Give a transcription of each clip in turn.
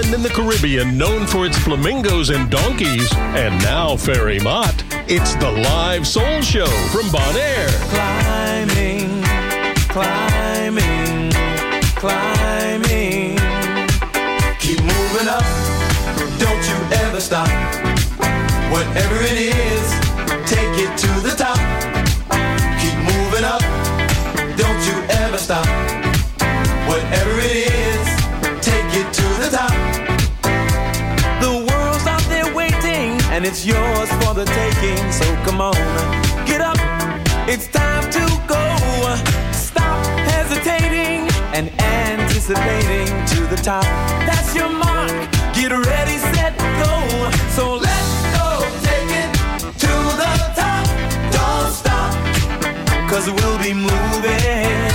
island in the Caribbean known for its flamingos and donkeys. And now, Ferry Mott. It's the live soul show from Bonaire. Climbing, climbing, climbing. Keep moving up, don't you ever stop. Whatever it is, take it to the top. It's yours for the taking. So come on, get up. It's time to go. Stop hesitating and anticipating to the top. That's your mark. Get ready, set, go. So let's go. Take it to the top. Don't stop. Cause we'll be moving,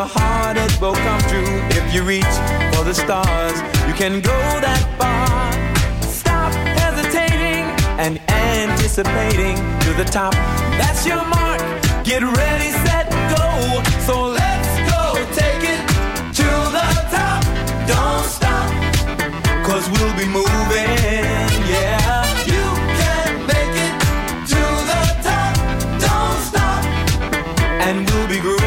your heart, it will come true. If you reach for the stars, you can go that far. Stop hesitating and anticipating to the top. That's your mark. Get ready, set, go. So let's go. Take it to the top. Don't stop. Cause we'll be moving, yeah. You can make it to the top. Don't stop. And we'll be grooving.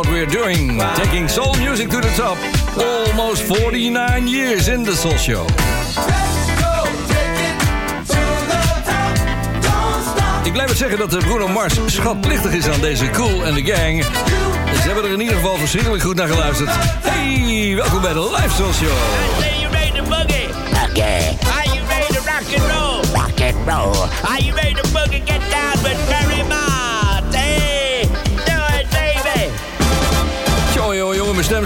What we're doing. Taking soul music to the top. Almost 49 years in the Soul Show. Ik blijf het zeggen dat de Bruno Mars schatplichtig is aan deze Cool en de Gang. Ze hebben er in ieder geval verschrikkelijk goed naar geluisterd. Hey, welkom bij de Live Soul Show. Say you ready to boogie? Okay, Are you ready to rock and roll? rock and roll. Are you ready to boogie? Get down with Barry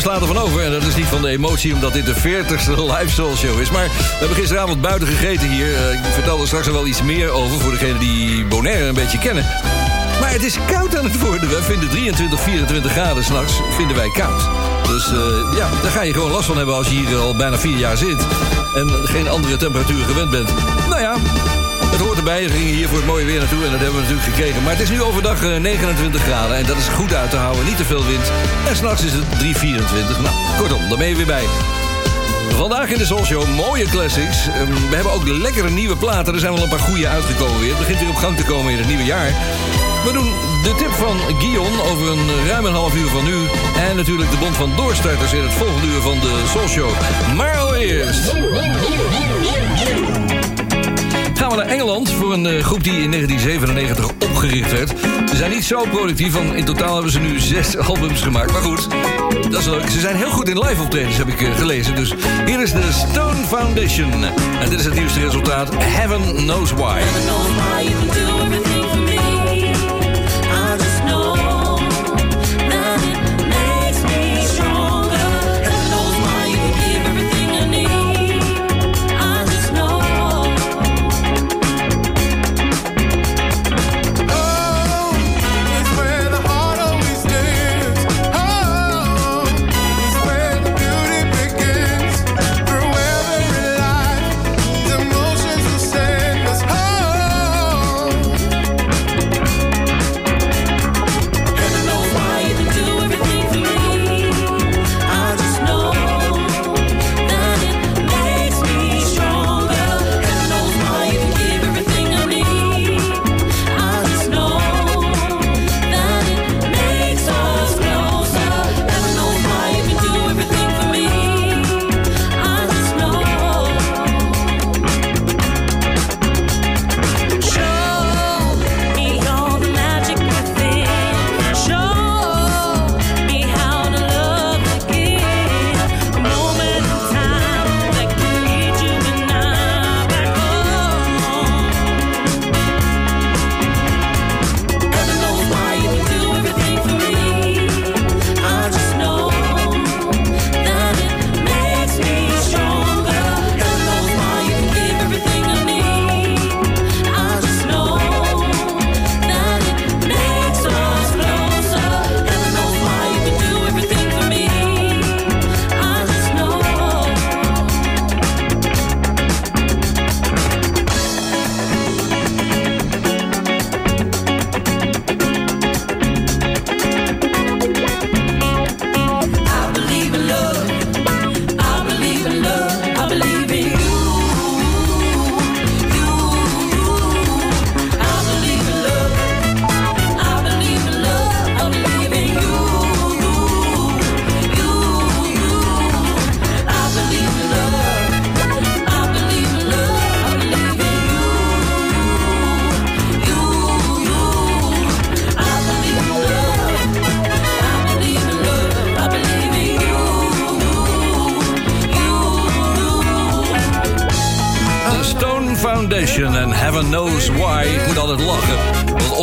slaat ervan over. En dat is niet van de emotie, omdat dit de 40ste live soul show is. Maar we hebben gisteravond buiten gegeten hier. Eh, Ik vertel er straks wel iets meer over voor degenen die Bonaire een beetje kennen. Maar het is koud aan het worden. We vinden 23, 24 graden s'nachts, vinden wij koud. Dus eh, ja, daar ga je gewoon last van hebben als je hier al bijna vier jaar zit. En geen andere temperatuur gewend bent. Nou ja, het hoort erbij. We gingen hier voor het mooie weer naartoe en dat hebben we natuurlijk gekregen. Maar het is nu overdag eh, 29 graden en dat is goed uit te houden. Niet te veel wind. En s'nachts is het 3,24. Nou, kortom, daar ben je weer bij. Vandaag in de Soul Show mooie classics. Ehm, We hebben ook lekkere nieuwe platen. Er zijn wel een paar goede uitgekomen weer. Het begint weer op gang te komen in het nieuwe jaar. We doen de tip van Guion over een ruim een half uur van nu. En natuurlijk de bond van doorstarters in het volgende uur van de Soul Show. Maar allereerst... Gaan naar Engeland voor een eh, groep die in 1997 opgericht werd. Ze zijn niet zo productief, want in totaal hebben ze nu zes albums gemaakt. Maar goed, dat is leuk. Ze zijn heel goed in live optredens, heb ik eh, gelezen. Dus hier is de Stone Foundation. En dit is het nieuwste resultaat. Heaven Knows Why.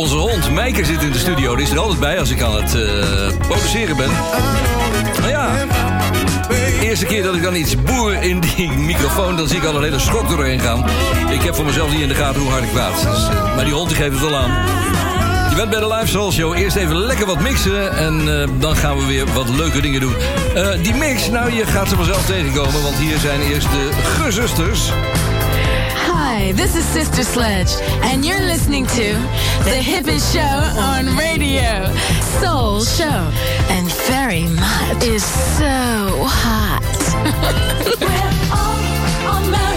Onze hond Meike zit in de studio. Die is er altijd bij als ik aan het uh, produceren ben. Nou ja, eerste keer dat ik dan iets boer in die microfoon... dan zie ik al een hele schok doorheen gaan. Ik heb voor mezelf niet in de gaten hoe hard ik praat. Dus, uh, maar die hond die geeft het wel aan. Je bent bij de Live Soul. Eerst even lekker wat mixen en uh, dan gaan we weer wat leuke dingen doen. Die mix, nou je gaat ze vanzelf tegenkomen, want hier zijn eerst de gezusters. Hi, this is Sister Sledge, and you're listening to the hippest show on radio, Soul Show. And very much is so hot.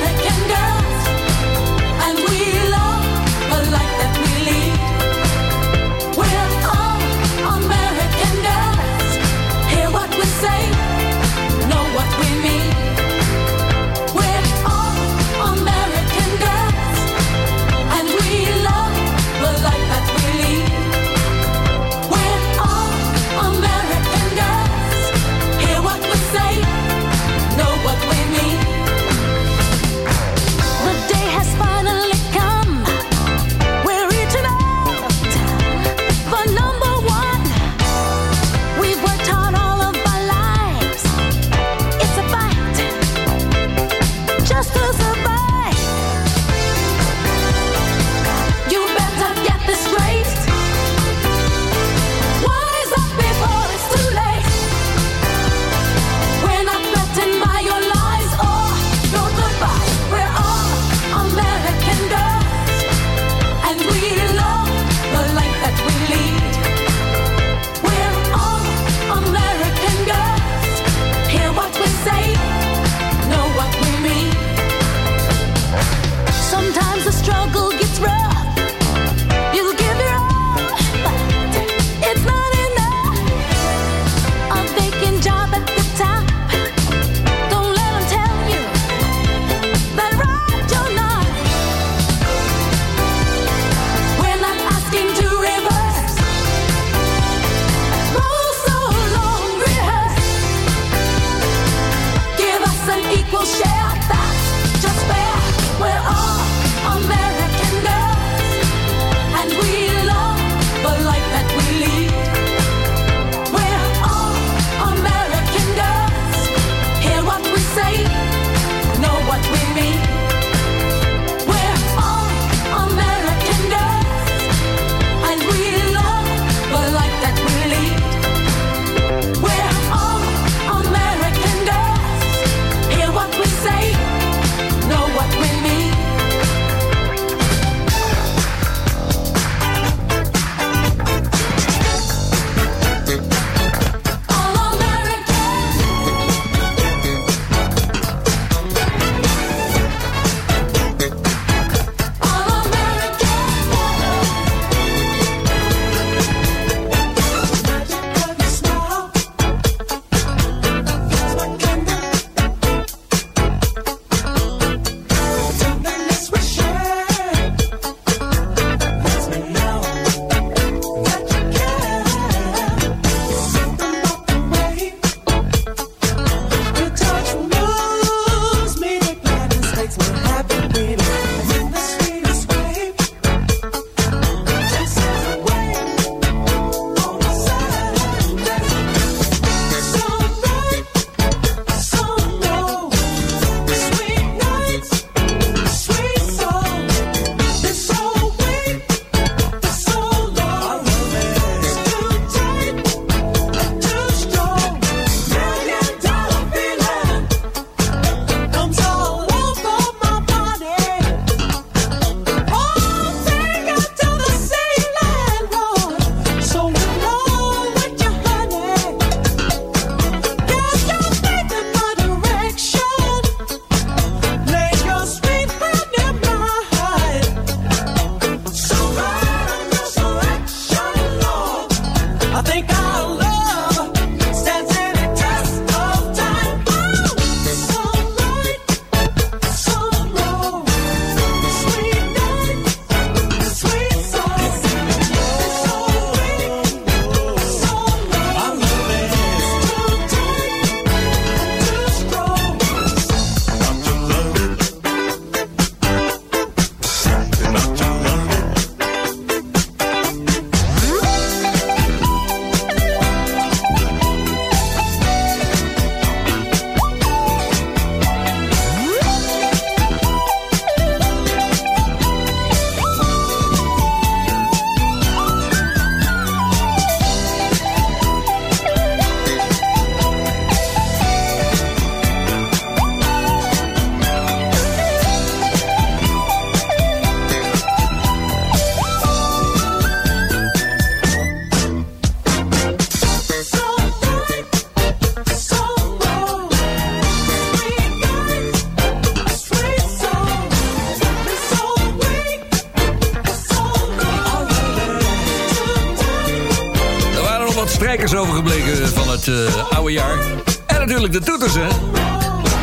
jaar. En natuurlijk de toeters, hè.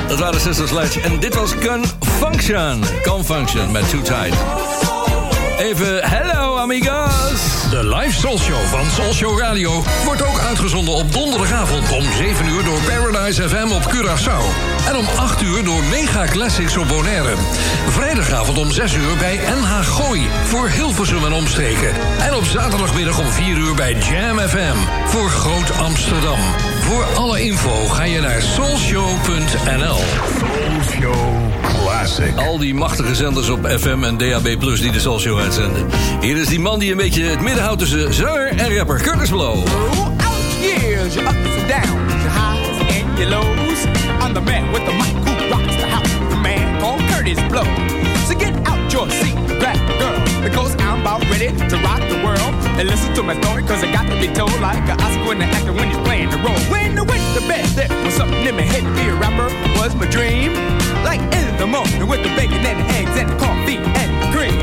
Dat waren Sister Sledge. En dit was Gun Function. Gun Function met Too Tight. Even hello, amigos. De live Soul Show van Soul Show Radio wordt ook uitgezonden op donderdagavond om 7 uur door Paradise FM op Curaçao. En om 8 uur door Mega Classics op Bonaire. Vrijdagavond om 6 uur bij NH Gooi voor Hilversum en omstreken. En op zaterdagmiddag om 4 uur bij Jam FM voor Groot Amsterdam. Voor alle info ga je naar soulshow.nl. Al die machtige zenders op FM en DAB Plus die de Soul Show uitzenden. Hier is die man die een beetje het midden houdt tussen zanger en rapper Curtis Blow. Throughout years, your ups and downs, your highs and your lows. I'm the man with the mic who rocks the house, the man called Curtis Blow. So get out your seat, grab a girl, because about ready to rock the world. And listen to my story, cause I got to be told like an Oscar when the actor when he's playing the role. When I went to bed, there was something in my head to be a rapper was my dream. Like in the morning with the bacon and the eggs and the coffee and the cream.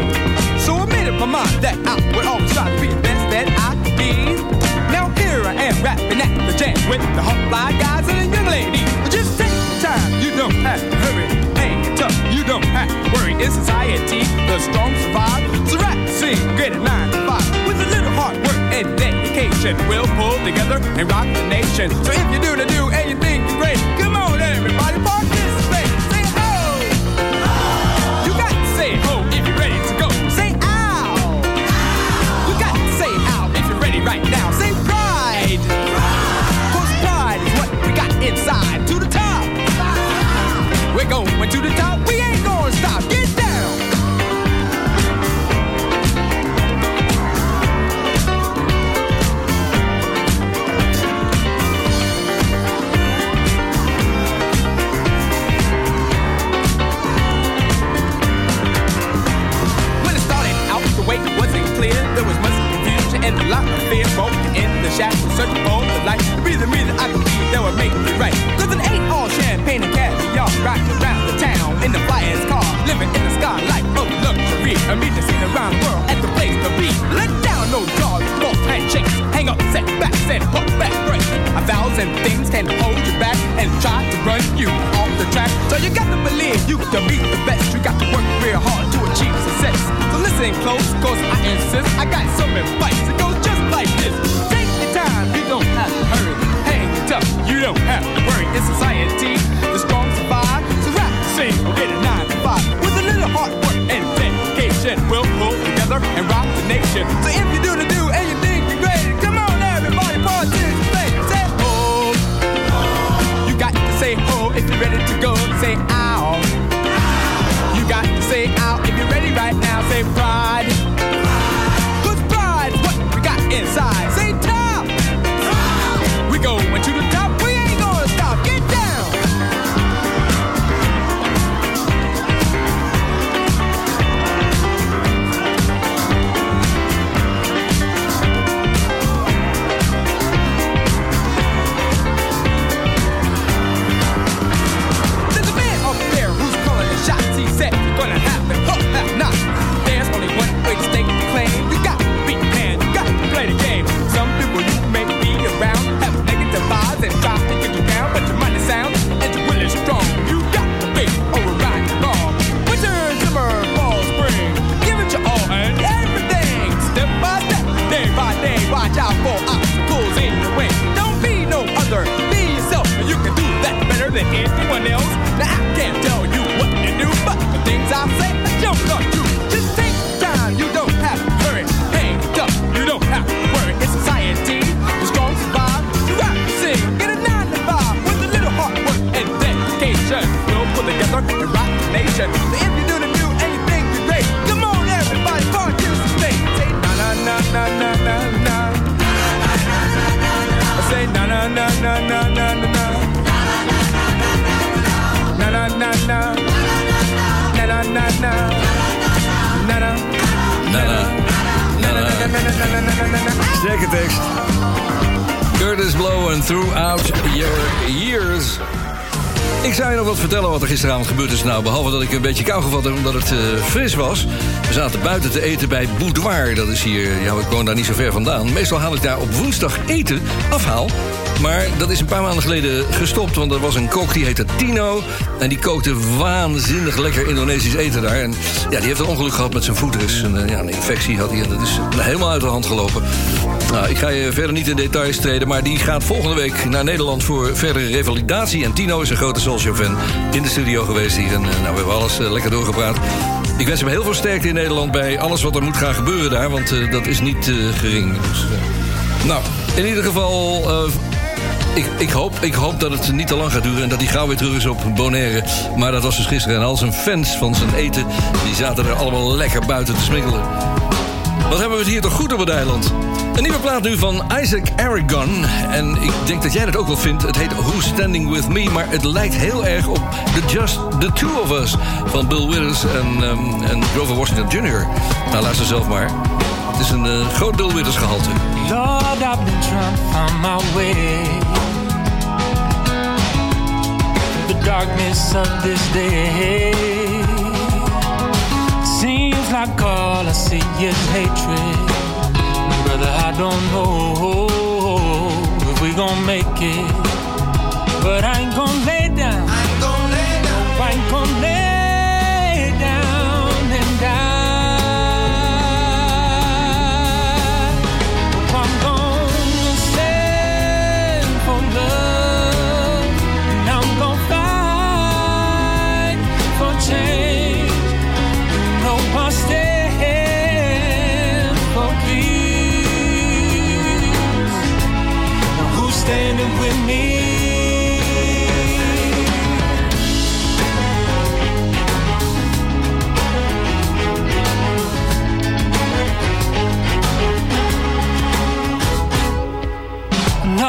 So I made up my mind that I would always try to be the best that I could be. Now here I am rapping at the jam with the hot fly guys and the young ladies. Just take time, you don't have to hurry. Don't have to worry. In society, the strong survive. So rap, sing, get a nine to five. With a little hard work and dedication, we'll pull together and rock the nation. So if you do the do and you think you're great, come on everybody, participate. Een beetje kou gevat heb omdat het eh, fris was. We zaten buiten te eten bij Boudoir. Dat is hier, ja, ik woon daar niet zo ver vandaan. Meestal haal ik daar op woensdag eten, afhaal. Maar dat is een paar maanden geleden gestopt. Want er was een kok die heette Tino. En die kookte waanzinnig lekker Indonesisch eten daar. En ja, die heeft een ongeluk gehad met zijn voet. Dus een, eh, ja, een infectie had hij. En dat is helemaal uit de hand gelopen. Nou, ik ga je verder niet in details treden. Maar die gaat volgende week naar Nederland voor verdere revalidatie. En Tino is een grote Soulshow-fan in de studio geweest hier. En eh, nou, we hebben alles eh, lekker doorgepraat. Ik wens hem heel veel sterkte in Nederland bij alles wat er moet gaan gebeuren daar. Want eh, dat is niet gering. Dus, nou, in ieder geval. ik, ik, hoop, ik hoop dat het niet te lang gaat duren en dat hij gauw weer terug is op Bonaire. Maar dat was dus gisteren. En al zijn fans van zijn eten, die zaten er allemaal lekker buiten te smikkelen. Wat hebben we hier toch goed op het eiland? Een nieuwe plaat nu van Isaac Aragon. En ik denk dat jij dat ook wel vindt. Het heet Who's Standing With Me, maar het lijkt heel erg op The Just The Two of Us... van Bill Withers en, ehm, en Grover Washington Jr. Nou, luister zelf maar. Het is een eh, groot Bill Withers gehalte. Lord, I've been my way the darkness of this day. Seems like all I see is hatred. Brother, I don't know if we gon' make it, but I ain't gon' lay down.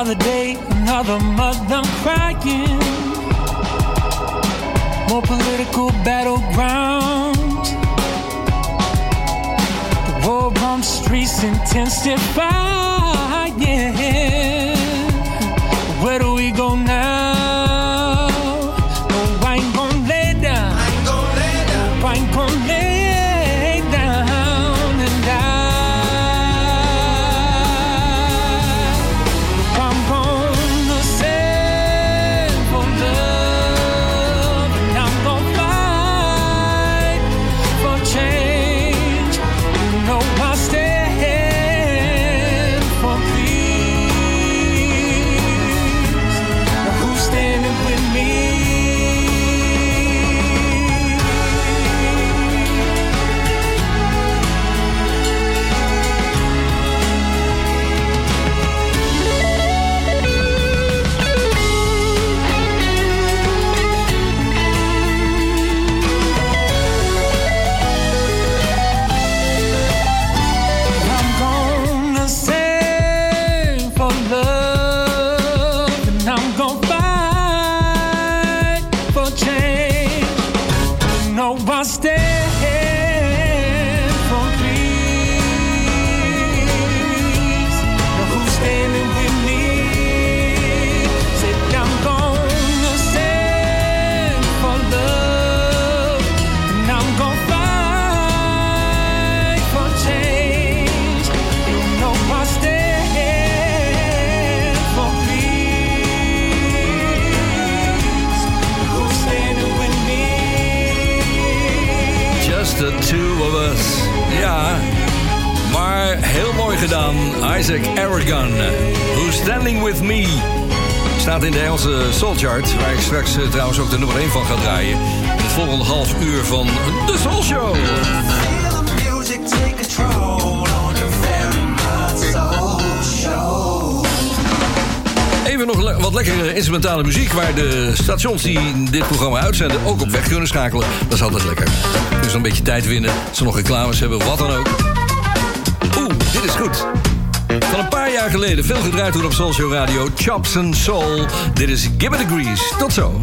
Another day, another mother crying. More political battlegrounds. The war the streets intensifying. Where do we go now? Gedaan. Isaac Aragon. Who's Standing With Me. Staat in de Engelse Soul Chart. Waar ik straks eh, trouwens ook de nummer 1 van ga draaien. In het volgende half uur van The Soul Show. Even nog wat lekkere instrumentale muziek... waar de stations die dit programma uitzenden ook op weg kunnen schakelen. Dat is altijd lekker. Dus een beetje tijd winnen. Ze nog reclames hebben, wat dan ook. Dit is goed. Van een paar jaar geleden, veel gedraaid toen op Soul Radio. Chops and Soul. Dit is Give It a Grease. Tot zo.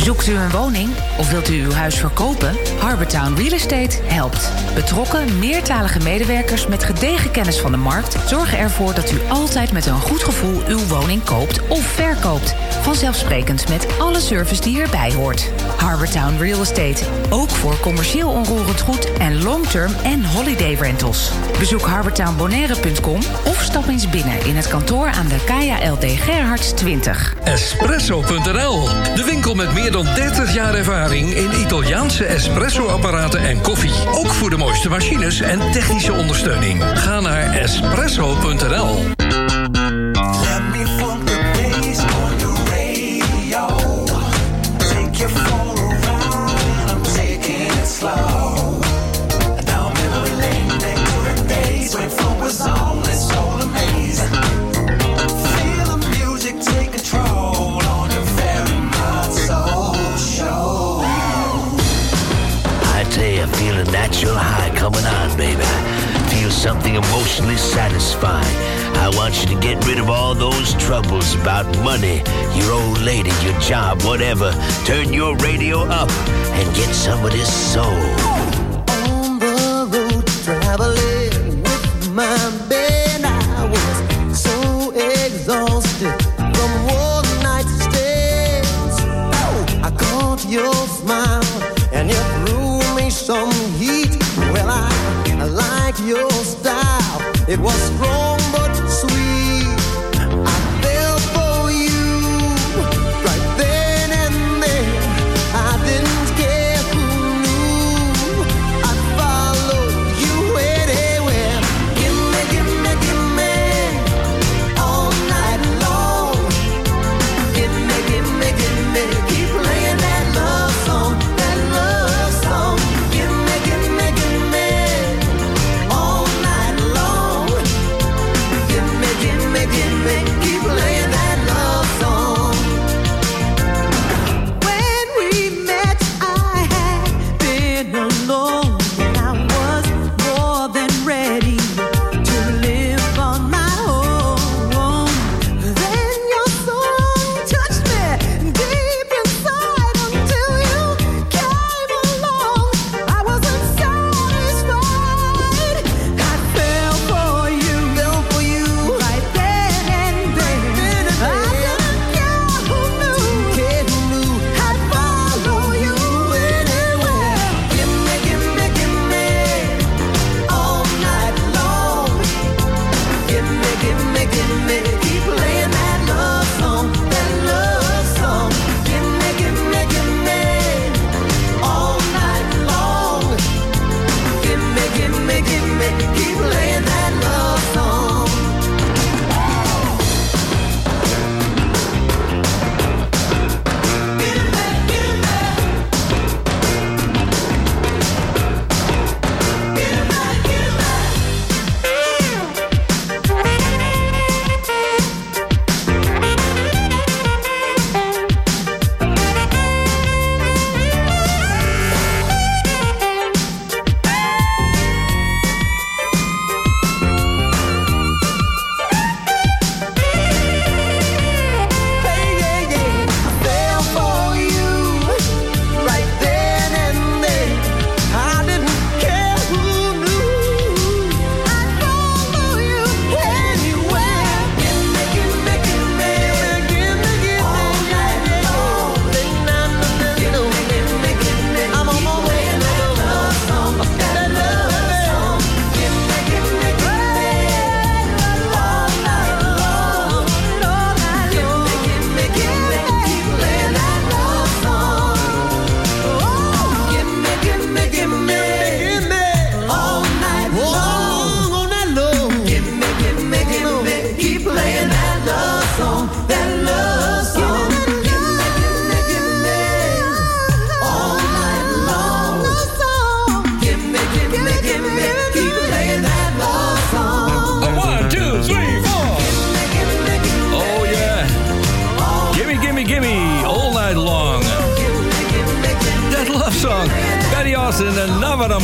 Zoekt u een woning of wilt u uw huis verkopen? Harbortown Real Estate helpt. Betrokken, meertalige medewerkers met gedegen kennis van de markt zorgen ervoor dat u altijd met een goed gevoel uw woning koopt of verkoopt. Vanzelfsprekend met alle service die erbij hoort. Harbortown Real Estate. Ook voor commercieel onroerend goed en long-term en holiday rentals. Bezoek harbortownbonaire.com of stap eens binnen in het kantoor aan de Kaya LD Gerhards 20. Espresso.nl, de winkel met meer dan 30 jaar ervaring in Italiaanse espresso-apparaten en koffie. Ook voor de mooiste machines en technische ondersteuning. Ga naar espresso.nl. feel a natural high coming on, baby. Feel something emotionally satisfying. I want you to get rid of all those troubles about money, your old lady, your job, whatever. Turn your radio up and get some of this soul. On the road traveling with my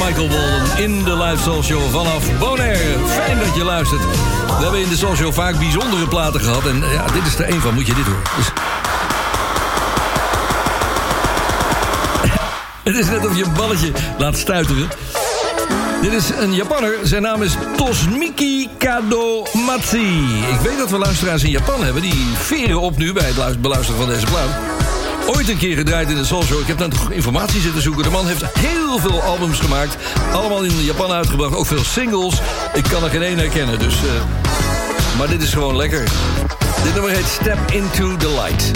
Michael Walden in de Live Soul Show vanaf Bonaire. Fijn dat je luistert. We hebben in de Soul Show vaak bijzondere platen gehad. En ja, dit is er een van, moet je dit horen. Dus... Het is net of je een balletje laat stuiteren. Dit is een Japanner. Zijn naam is Tosmiki Kadomatsu. Ik weet dat we luisteraars in Japan hebben. Die veren op nu bij het beluisteren van deze plaat. Ooit een keer gedraaid in de Soul Show. Ik heb dan toch informatie zitten zoeken. De man heeft heel veel albums gemaakt. Allemaal in Japan uitgebracht. Ook veel singles. Ik kan er geen één herkennen. Dus, uh... Maar dit is gewoon lekker. Dit nummer heet Step Into the Light.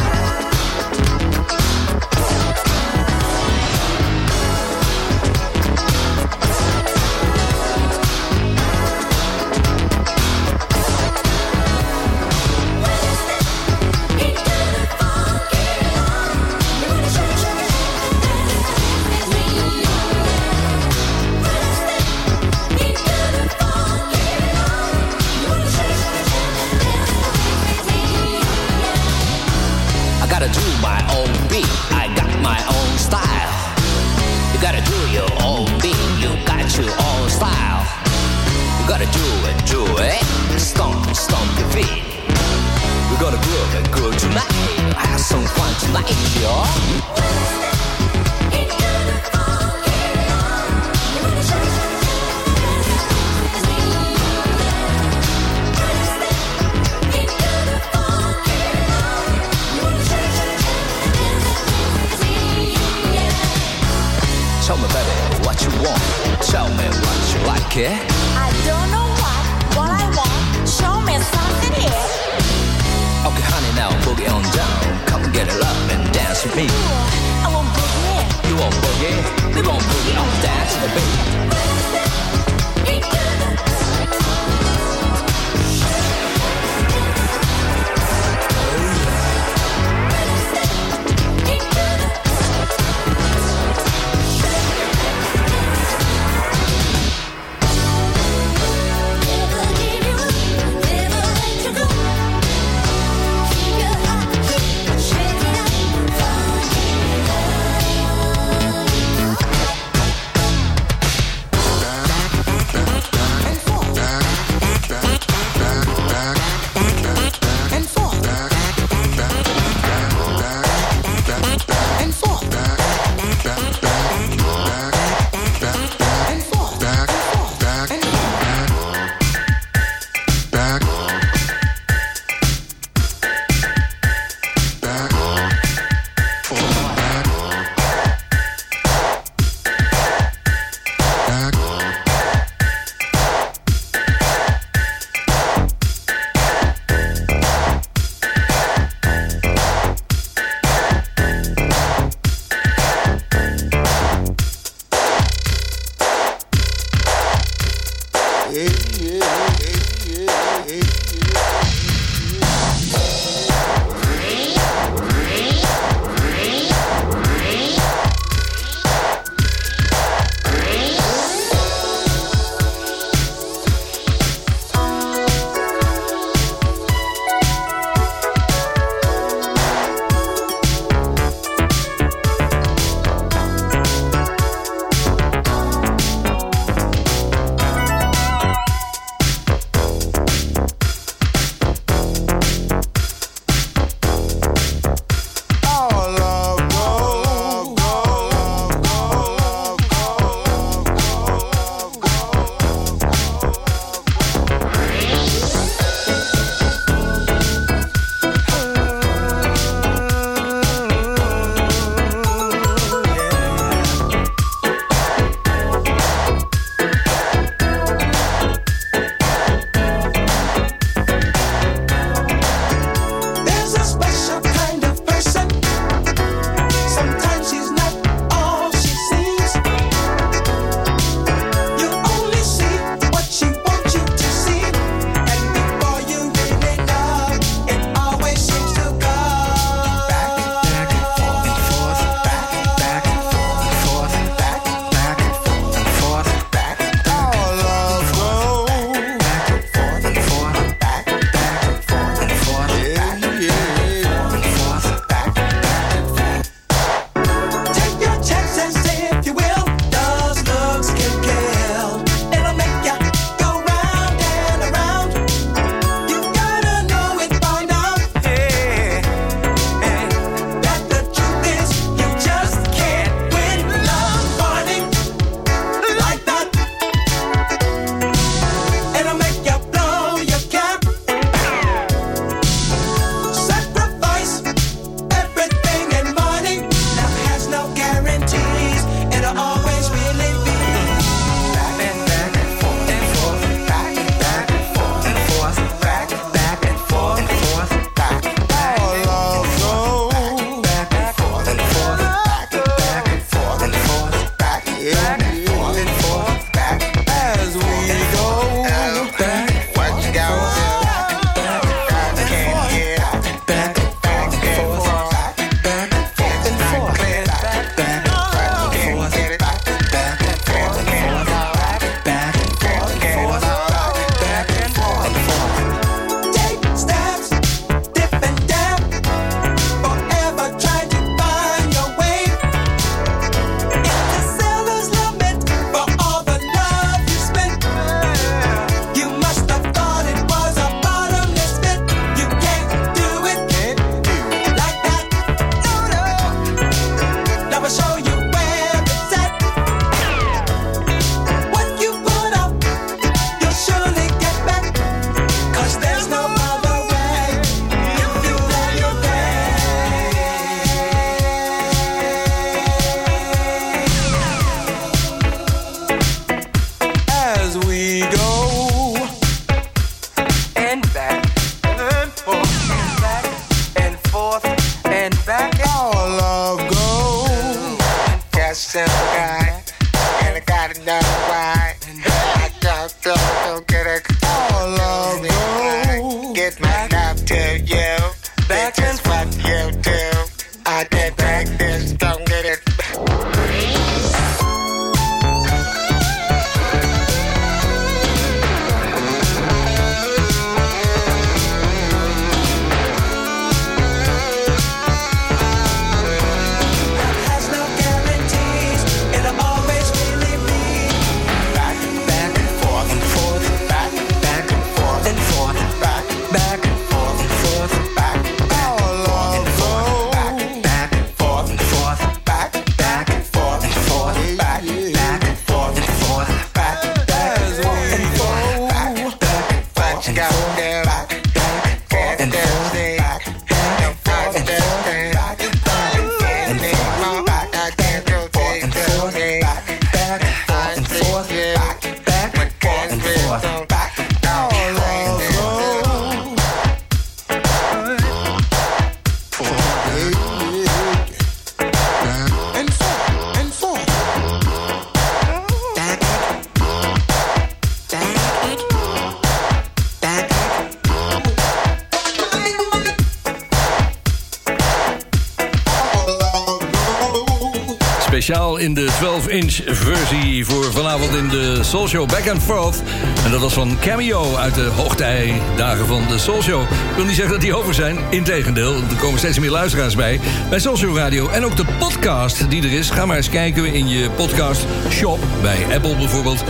De 12-inch versie voor vanavond in de Soul Show Back and Forth. En dat was van Cameo uit de hoogtijdagen van de Soul Show. Ik wil niet zeggen dat die over zijn. Integendeel, er komen steeds meer luisteraars bij. Bij Soul Show Radio. En ook de podcast die er is. Ga maar eens kijken in je podcast shop. Bij Apple bijvoorbeeld.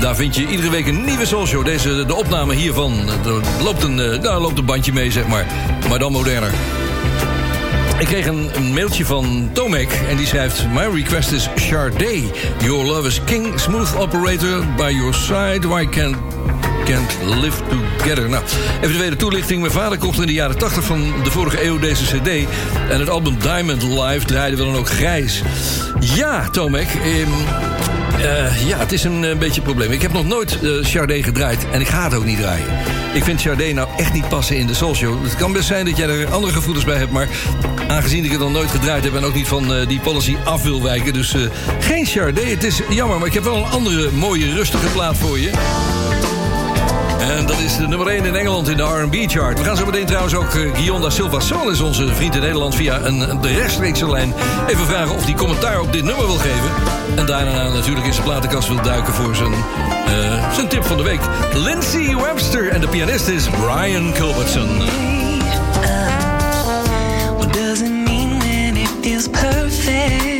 Daar vind je iedere week een nieuwe Soul Show. Deze, de opname hiervan. Er loopt een, eh, daar loopt een bandje mee, zeg maar. Maar dan moderner. Ik kreeg een, mailtje van Tomek en die schrijft... My request is Sade. Your love is king, smooth operator by your side. Why can't, can't live together? Nou, even de tweede toelichting. Mijn vader kocht in de jaren 80 van de vorige eeuw deze cd. En het album Diamond Live draaide we dan ook grijs. Ja, Tomek... ehm, eh, ja, het is een eh, beetje een probleem. Ik heb nog nooit Sade gedraaid en ik ga het ook niet draaien. Ik vind Sade nou echt niet passen in de Soul Show. Het kan best zijn dat jij er andere gevoelens bij hebt... maar aangezien ik het nog nooit gedraaid heb... en ook niet van eh, die policy af wil wijken... dus eh, geen Sade. Het is jammer, maar ik heb wel een andere mooie, rustige plaat voor je. En dat is de nummer 1 in Engeland in de R&B-chart. We gaan zo meteen trouwens ook uh, Guillaume da Silva Sol is onze vriend in Nederland... via een, de rechtstreekse lijn even vragen of hij commentaar op dit nummer wil geven. En daarna natuurlijk in zijn platenkast wil duiken voor zijn, eh, zijn tip van de week. Lindsay Webster en de pianist is Brian Culbertson. doesn't mean when it feels perfect.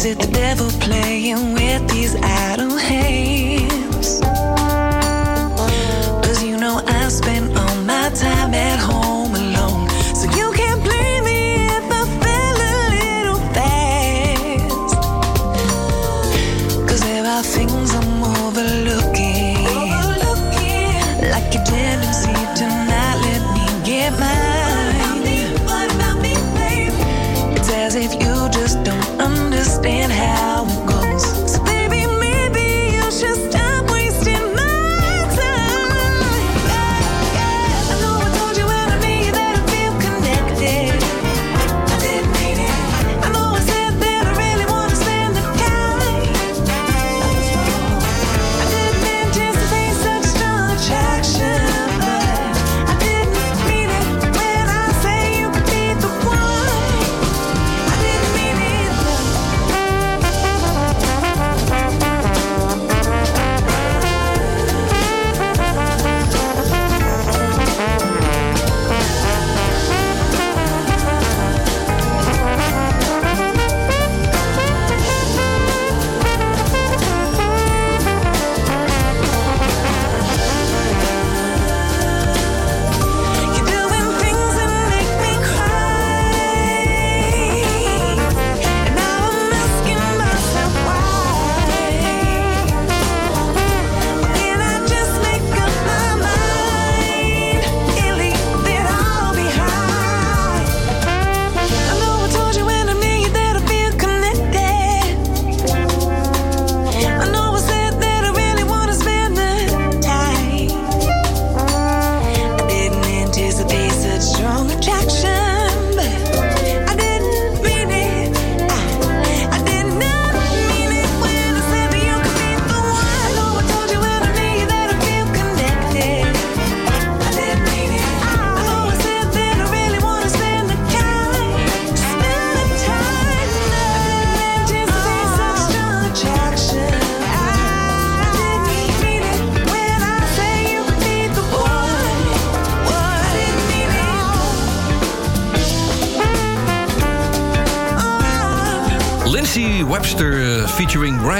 Is it the devil playing with these idle hands?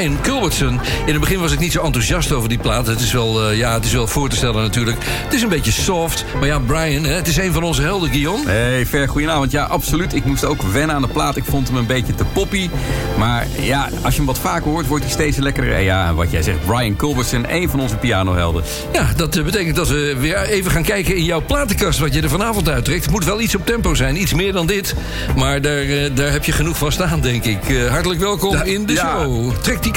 Brian Culbertson. In het begin was ik niet zo enthousiast over die plaat. Het is wel, eh, ja, het is wel voor te stellen natuurlijk. Het is een beetje soft. Maar ja, Brian, het is een van onze helden, Guillaume. Hey, Ver, goedenavond. Ja, absoluut. Ik moest ook wennen aan de plaat. Ik vond hem een beetje te poppy. Maar ja, als je hem wat vaker hoort, wordt hij steeds lekkerder. En ja, wat jij zegt, Brian Culbertson, een van onze pianohelden. Ja, dat eh, betekent dat we weer even gaan kijken in jouw platenkast... wat je er vanavond uittrekt. Het moet wel iets op tempo zijn, iets meer dan dit. Maar daar, eh, daar heb je genoeg van staan, denk ik. Hartelijk welkom in de ja. show. Trek die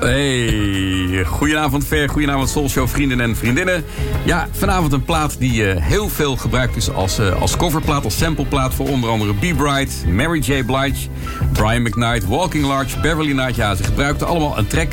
Hey, goedenavond Ver, goedenavond Soulshow vrienden en vriendinnen. Ja, vanavond een plaat die eh, heel veel gebruikt is als, eh, als coverplaat, als sampleplaat voor onder andere Be Bright, Mary J. Blige, Brian McKnight, Walking Large, Beverly Knight. Ja, ze gebruikten allemaal een track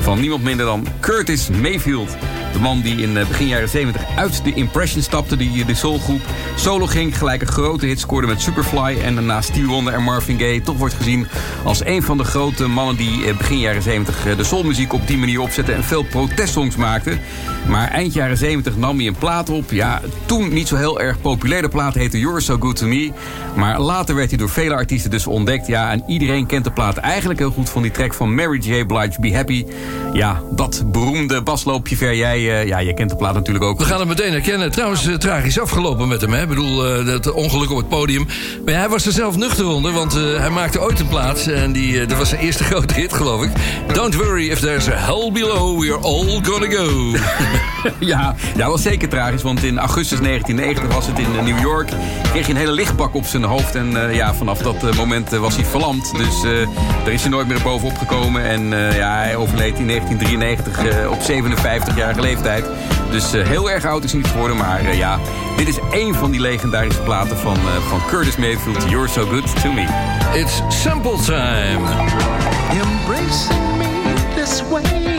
van niemand minder dan Curtis Mayfield. De man die in eh, begin jaren 70 uit de Impression stapte, die de soulgroep solo ging, gelijk een grote hit scoorde met Superfly en daarna Stevie Wonder en Marvin Gaye toch wordt gezien als een van de grote mannen die eh, begin jaren 70 eh, de soulmuziek op die manier opzette en veel protestsongs maakte. Maar eind jaren 70 nam hij een plaat op. Ja, toen niet zo heel erg populair. De plaat heette You're So Good To Me. Maar later werd hij door vele artiesten dus ontdekt. Ja, en iedereen kent de plaat eigenlijk heel goed van die track van Mary J. Blige, Be Happy. Ja, dat beroemde basloopje ver. Jij, eh, ja, jij kent de plaat natuurlijk ook. We gaan hem meteen herkennen. Trouwens, eh, tragisch afgelopen met hem. Hè? Ik bedoel, eh, dat ongeluk op het podium. Maar hij was er zelf nuchter onder, want hij maakte ooit een plaat. En die, dat was zijn eerste grote hit, geloof ik. Don't worry if there's a hell below, we're all gonna go. ja, dat was zeker tragisch. Want in augustus 1990 was het in eh, New York. Kreeg hij een hele lichtbak op zijn hoofd. En eh, ja, vanaf dat eh, moment was hij verlamd. Dus eh, daar is hij nooit meer bovenop gekomen. En eh, ja, hij overleed in 1993 eh, op 57-jarige leeftijd. Dus eh, heel erg oud is hij niet geworden. Maar eh, ja, dit is één van die legendarische platen van, eh, van Curtis Mayfield. You're so good to me. It's sample time. Embracing me this way.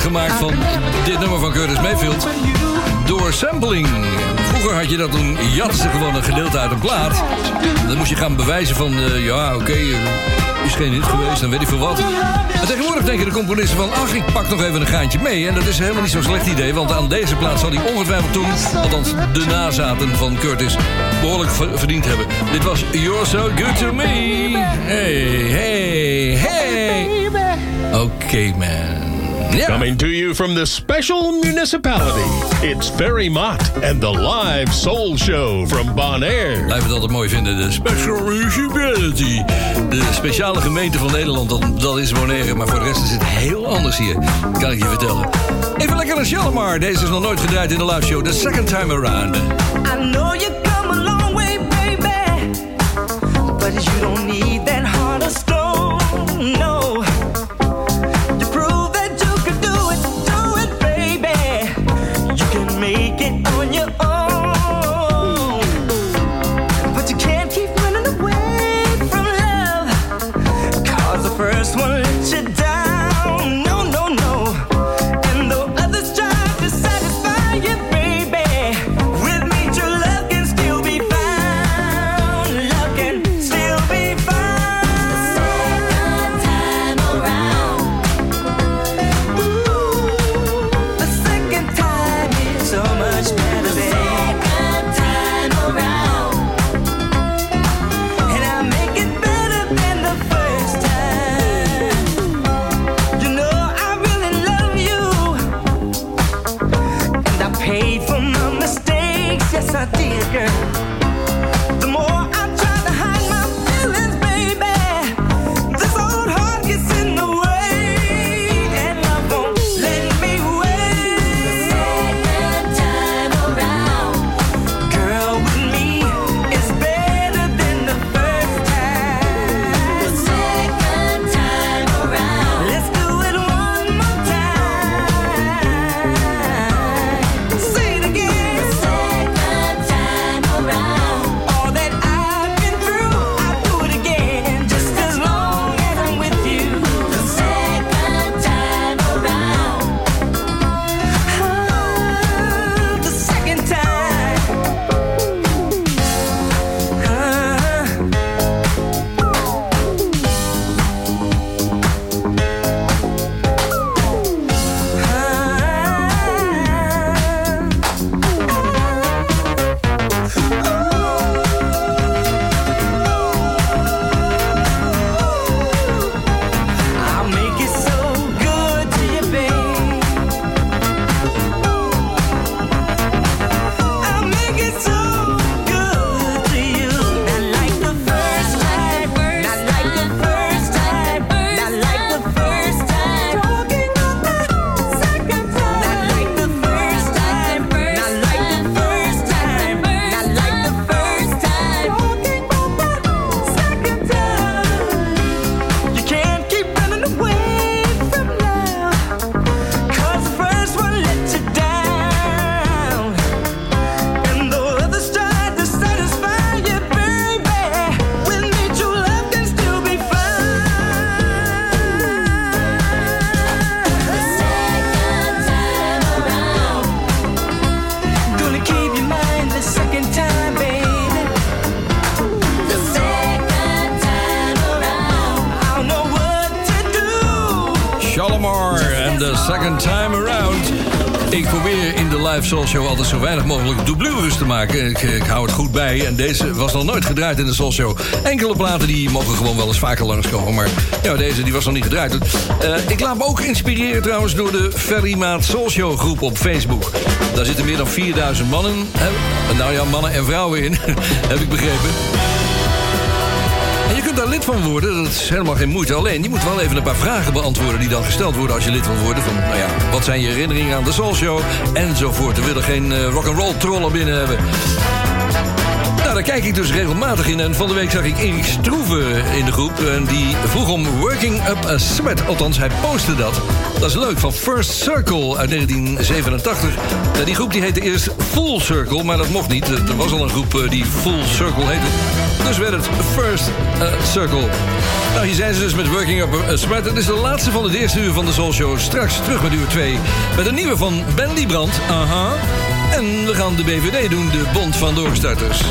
Gemaakt van dit nummer van Curtis Mayfield. Door sampling. Vroeger had je dat toen jatte ze gewoon een gedeelte uit een plaat. Dan moest je gaan bewijzen van, eh, ja, oké, eh, is geen hit geweest, dan weet ik veel wat. En tegenwoordig denken de componisten van, ach, ik pak nog even een gaantje mee. En dat is helemaal niet zo'n slecht idee, want aan deze plaat zal hij ongetwijfeld toen, althans de nazaten van Curtis, behoorlijk ver- verdiend hebben. Dit was You're So Good To Me. Hey, hey, hey. Oké, man. Coming to you from the special municipality, it's Ferry Mott and the live soul show from Bonaire. Blijf het altijd mooi vinden, de Special Municipality. De speciale gemeente van Nederland, dat, dat is Bonaire. Maar voor de rest is het heel anders hier, kan ik je vertellen. Even lekker naar Shalimar. Deze is nog nooit gedraaid in de live show. The second time around. I know weinig mogelijk doublures te maken. Ik, ik hou het goed bij. En deze was nog nooit gedraaid in de soul show. Enkele platen die mogen gewoon wel eens vaker langskomen. Maar ja, deze die was nog niet gedraaid. Eh, ik laat me ook inspireren trouwens door de Ferrymaat Soul Show groep op Facebook. Daar zitten meer dan 4000 mannen. Nou ja, mannen en vrouwen in. heb ik begrepen. Kunt daar lid van worden, dat is helemaal geen moeite. Alleen, je moet wel even een paar vragen beantwoorden die dan gesteld worden als je lid wil worden. Van, nou ja, wat zijn je herinneringen aan de Soul Show? Enzovoort. We willen geen eh, rock'n'roll trollen binnen hebben. Nou, daar kijk ik dus regelmatig in. En van de week zag ik Erik Stroeven in de groep. En die vroeg om Working Up a Sweat. Althans, hij postte dat. Dat is leuk, van First Circle uit 1987. Nou, die groep die heette eerst Full Circle, maar dat mocht niet. Er was al een groep eh, die Full Circle heette. Dus werd het First eh, Circle. Nou, hier zijn ze dus met Working Up a Sweat. Het is de laatste van het eerste uur van de Soul Show. Straks terug met uur 2 met een nieuwe van Ben Liebrand. Aha. En we gaan de BVD doen, de Bond van Doorstarters.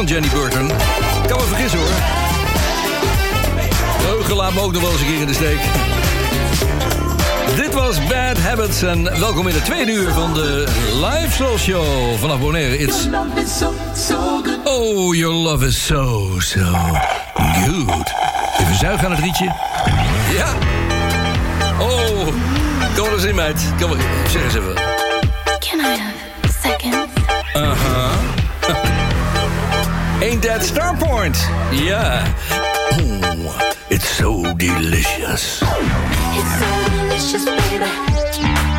van Jenny Burton. Kan me vergissen hoor. Geheugen laat me ook nog wel eens een keer in de steek. Dit was Bad Habits en welkom in de tweede uur van de Live Soul Show vanaf Bonaire. It's... Oh, your love is so, so good. Even zuigen aan het rietje. Ja. Oh, kom eens in meid. Kom maar, zeg eens even. Ain't that Starpoint? Yeah. It's so delicious. It's so delicious, baby.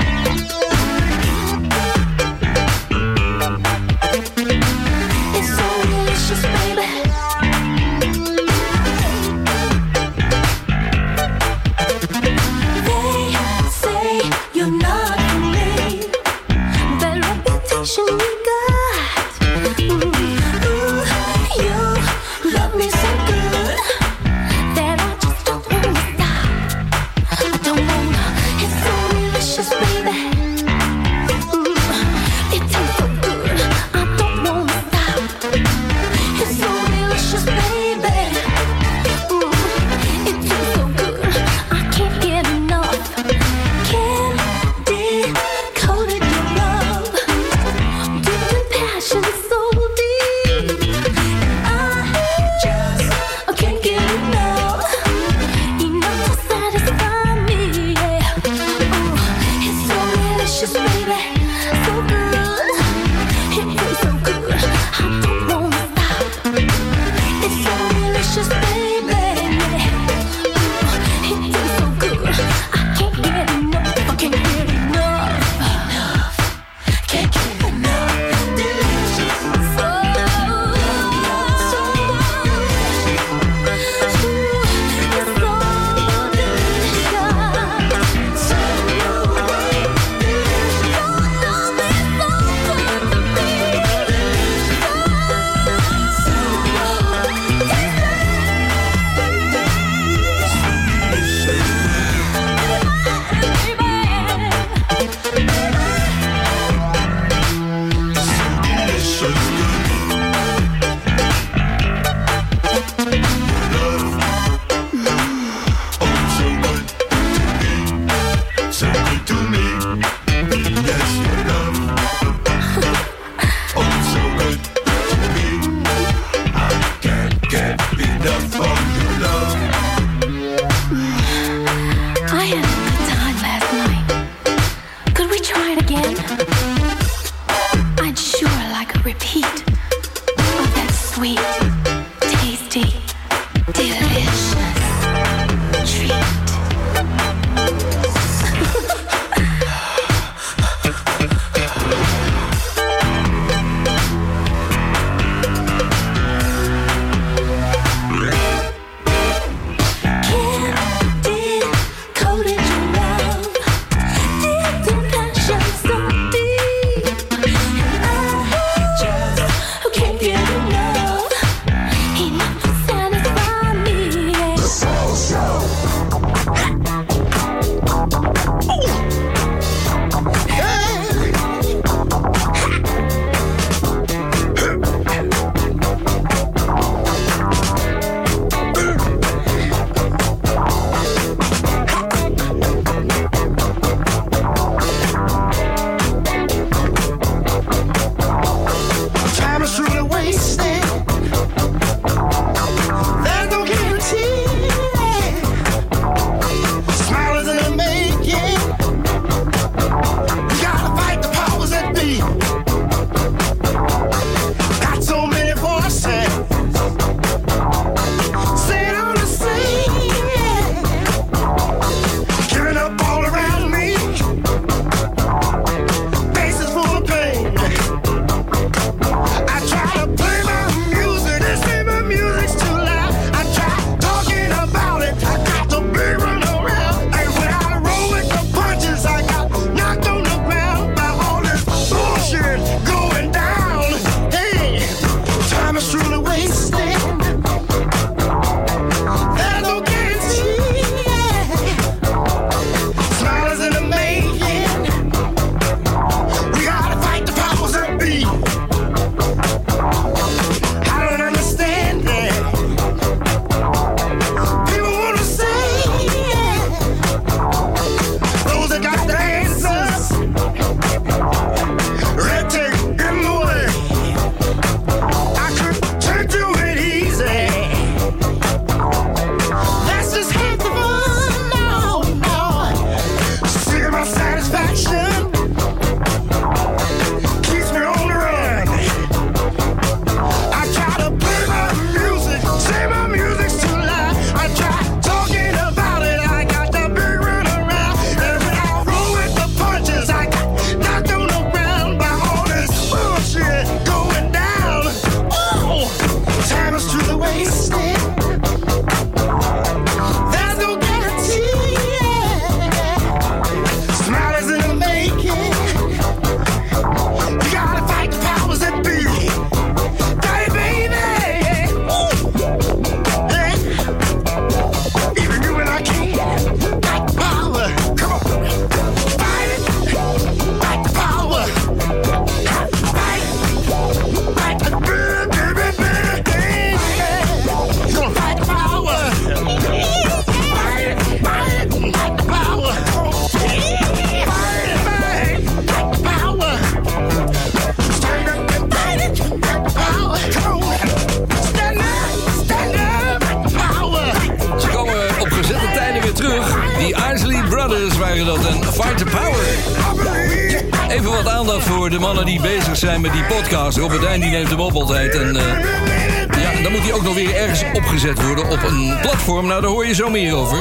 Voor de mannen die bezig zijn met die podcast. Robert Dijn die neemt hem op altijd. En eh, ja, dan moet hij ook nog weer ergens opgezet worden op een platform. Nou, daar hoor je zo meer over.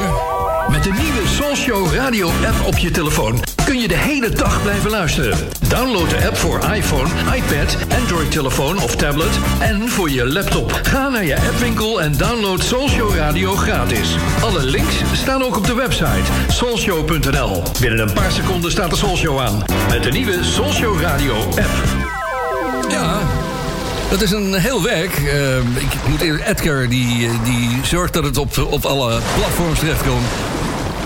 Met de nieuwe Soulshow radio app op je telefoon kun je de hele dag blijven luisteren. Download de app voor iPhone, iPad, Android telefoon of tablet en voor je laptop. Ga naar je appwinkel en download Soulshow radio gratis. Alle links staan ook op de website soulshow.nl. Binnen een paar seconden staat de Soulshow aan. Met de nieuwe Soulshow radio app. Ja, dat is een heel werk. Eh, ik moet Edgar die, eh, die zorgt dat het op, op alle platforms terechtkomt.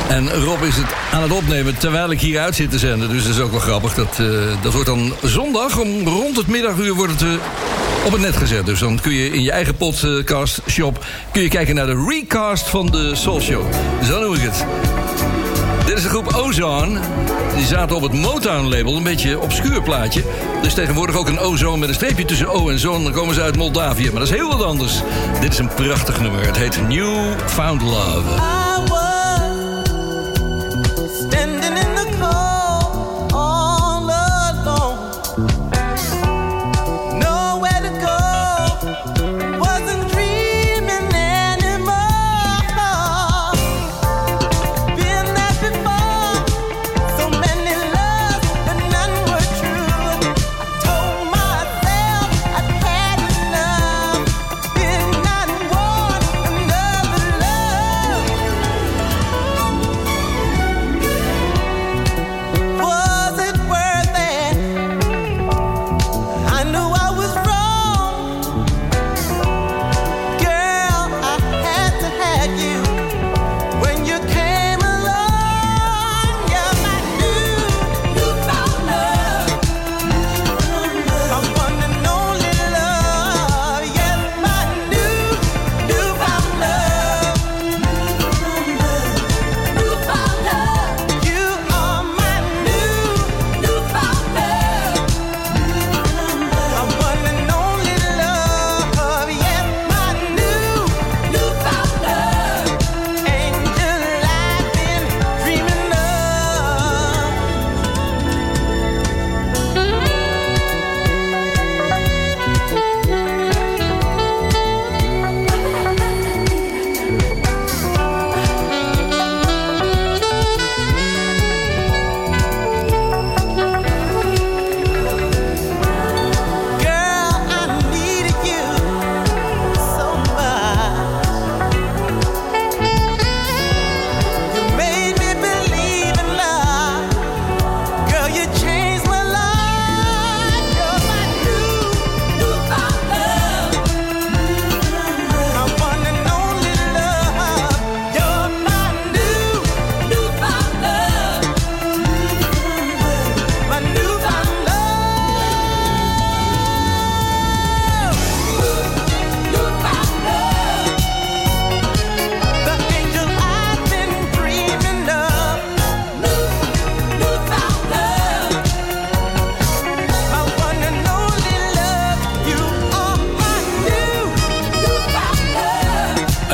En Rob is het aan het opnemen terwijl ik hier uit zit te zenden. Dus dat is ook wel grappig. Dat, eh, dat wordt dan zondag om rond het middaguur wordt het eh, op het net gezet. Dus dan kun je in je eigen podcast shop kun je kijken naar de recast van de Soul Show. Zo noem ik het. Dit is de groep Ozone. Die zaten op het Motown-label, een beetje obscuur plaatje. Dus tegenwoordig ook een Ozone met een streepje tussen O en Zon. Dan komen ze uit Moldavië, maar dat is heel wat anders. Dit is een prachtig nummer. Het heet New Found Love.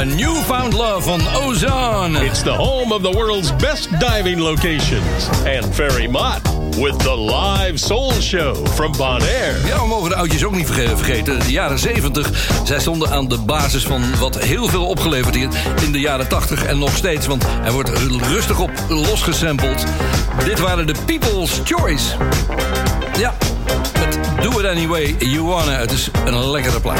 A Newfound Love van Ozone. It's the home of the world's best diving locations. And Ferry Mott with the live soul show from Bonaire. Ja, we mogen de oudjes ook niet verge- vergeten. De jaren 70, zij stonden aan de basis van wat heel veel opgeleverd heeft in de jaren 80 en nog steeds. Want er wordt rustig op losgesampled. Dit waren de People's Choice. Ja, met Do It Anyway You Wanna. Het is een lekkere plaat.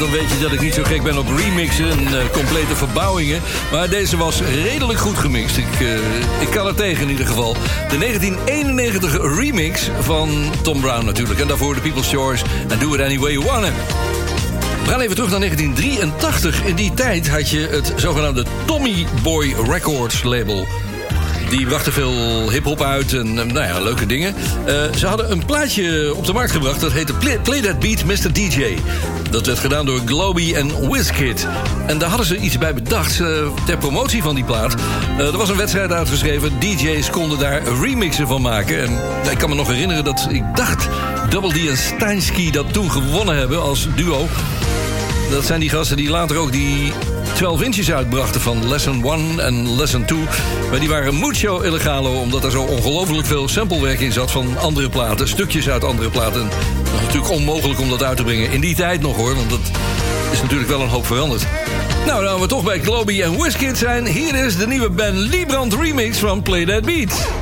Dan weet je dat ik niet zo gek ben op remixen en eh, complete verbouwingen. Maar deze was redelijk goed gemixt. Ik, eh, ik kan er tegen in ieder geval. De 1991 remix van Tom Brown natuurlijk. En daarvoor de People's Choice en Do It Any Way You Wanna. We gaan even terug naar 1983. In die tijd had je het zogenaamde Tommy Boy Records label. Die brachten veel hip-hop uit en eh, nou ja, leuke dingen. Eh, ze hadden een plaatje op de markt gebracht dat heette Play, That Beat Mr. DJ. Dat werd gedaan door Globy en Wizkid. En daar hadden ze iets bij bedacht eh, ter promotie van die plaat. Er was een wedstrijd uitgeschreven. DJ's konden daar remixen van maken. En ik kan me nog herinneren dat ik dacht Double D en Steinsky dat toen gewonnen hebben als duo. Dat zijn die gasten die later ook die 12 inches uitbrachten van Lesson 1 en Lesson 2. Maar die waren mucho illegalo, omdat er zo ongelooflijk veel samplewerk in zat van andere platen, stukjes uit andere platen. Dat was natuurlijk onmogelijk om dat uit te brengen. In die tijd nog hoor, want dat is natuurlijk wel een hoop veranderd. Nou, dan we toch bij Globy en Wizkid zijn. Hier is de nieuwe Ben Liebrand remix van Play That Beat.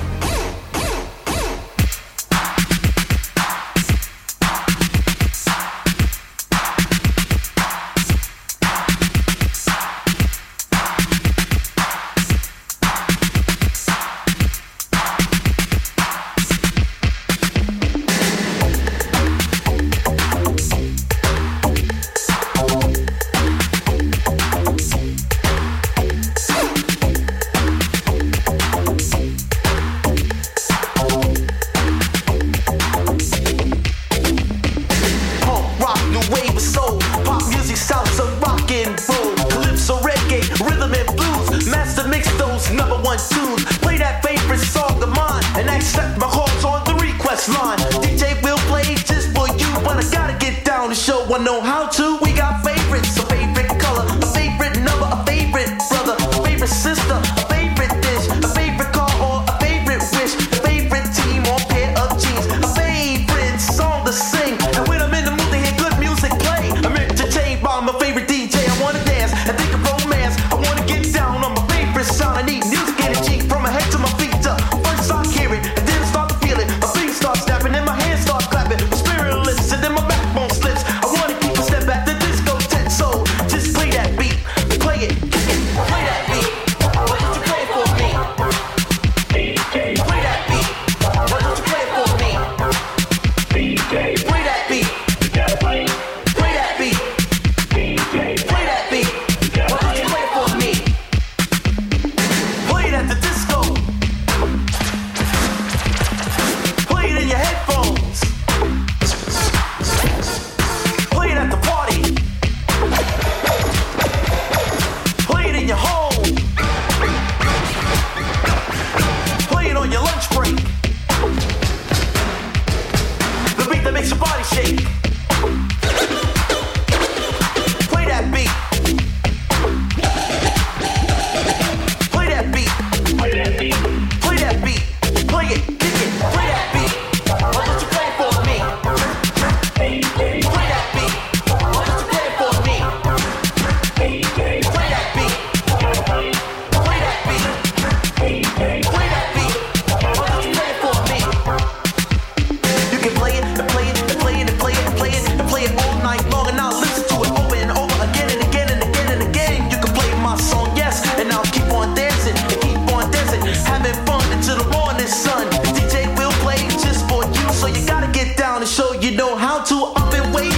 How to. I've been waiting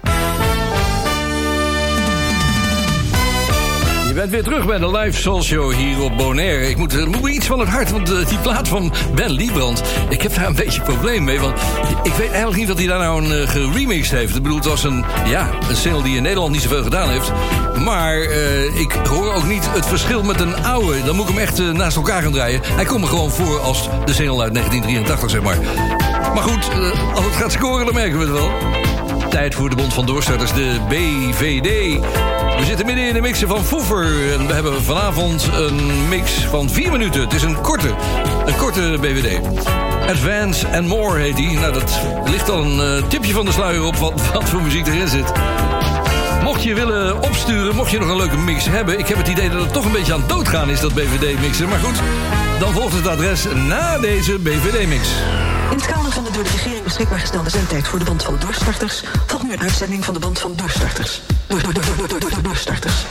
Je bent weer terug bij de live Soul Show hier op Bonaire. Ik moet, er moet iets van het hart, want eh, die plaat van Ben Liebrand... ik heb daar een beetje probleem mee, want ik weet eigenlijk niet... dat hij daar nou een uh, geremixed heeft. Ik bedoel, het was een, ja, een single die in Nederland niet zoveel gedaan heeft. Maar eh, ik hoor ook niet het verschil met een oude. Dan moet ik hem echt eh, naast elkaar gaan draaien. Hij komt me gewoon voor als de single uit 1983, zeg maar. Maar goed, eh, als het gaat scoren, dan merken we het wel. Tijd voor de Bond van Doorstarters, de BVD. We zitten midden in de mixen van Foever. En we hebben vanavond een mix van vier minuten. Het is een korte, een korte BVD. Advance and More heet die. Nou, dat ligt al een eh, tipje van de sluier op wat, wat voor muziek erin zit. Mocht je willen opsturen, mocht je nog een leuke mix hebben... ik heb het idee dat het toch een beetje aan doodgaan is, dat BVD-mixen. Maar goed, dan volgt het adres na deze BVD-mix. In het kader van de door de regering beschikbaar gestelde zendtijd voor de band van doorstarters volgt nu een uitzending van de band van doorstarters. Door, door, door, door, door, door, door, doorstarters.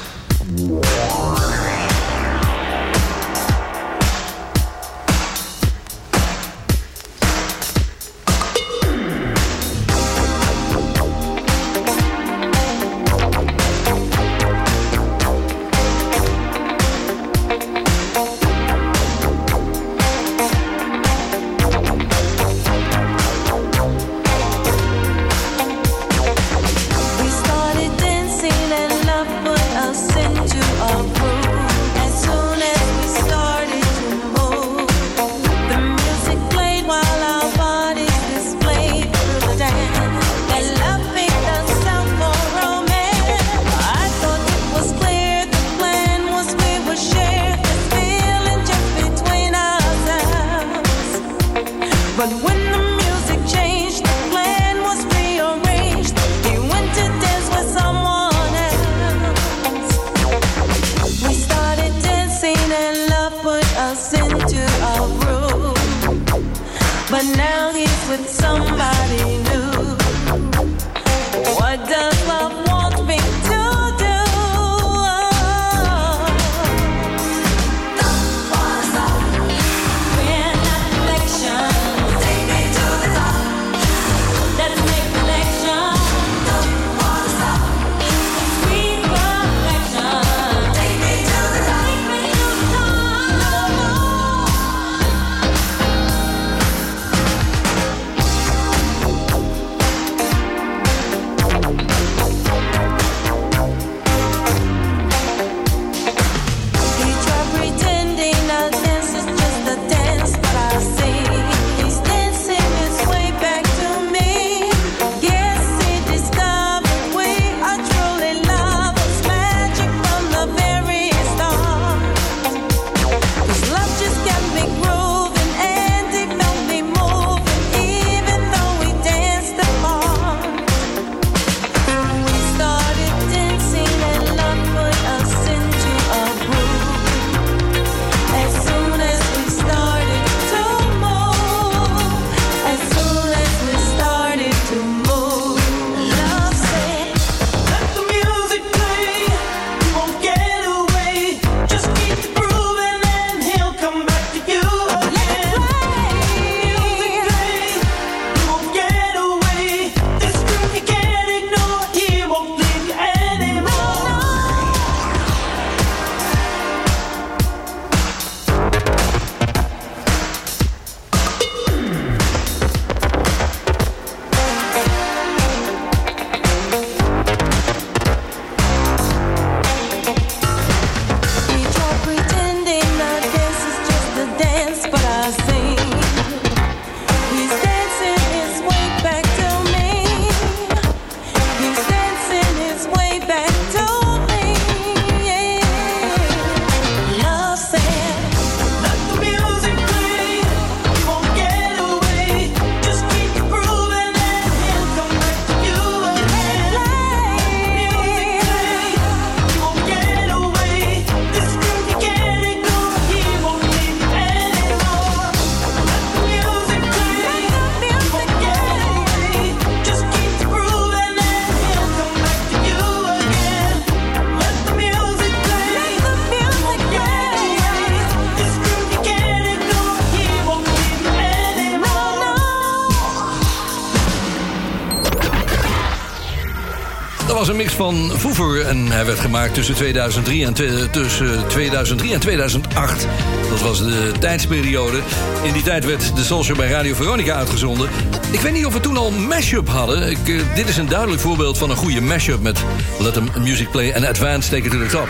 Van Voever en hij werd gemaakt tussen 2003 en, tussen 2003 en 2008. Dat was de tijdsperiode. In die tijd werd de Soul bij Radio Veronica uitgezonden. Ik weet niet of we toen al mashup hadden. Ik, eh, dit is een duidelijk voorbeeld van een goede mashup met Let 'em Music Play en Advance Take It to the Top.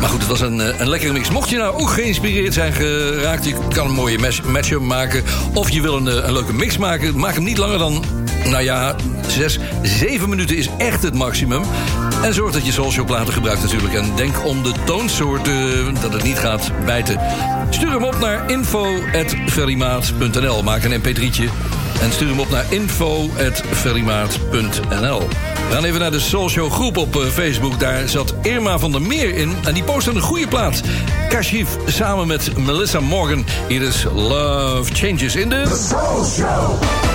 Maar goed, het was een, eh, een lekkere mix. Mocht je nou ook geïnspireerd zijn geraakt, je kan een mooie mash- matchup maken. Of je wil een, eh, een leuke mix maken, maak hem niet langer dan, nou ja, zes, zeven minuten is echt het maximum. En zorg dat je Soulshow platen gebruikt natuurlijk. En denk om de toonsoorten, dat het niet gaat bijten. Stuur hem op naar info.ferrymaat.nl. Maak een mp3'tje en stuur hem op naar info.ferrymaat.nl. We gaan even naar de Soulshow groep op eh, Facebook. Daar zat Irma van der Meer in. En die postte een goede plaat. Kashif samen met Melissa Morgan. Hier is Love Changes in de... Soul Show.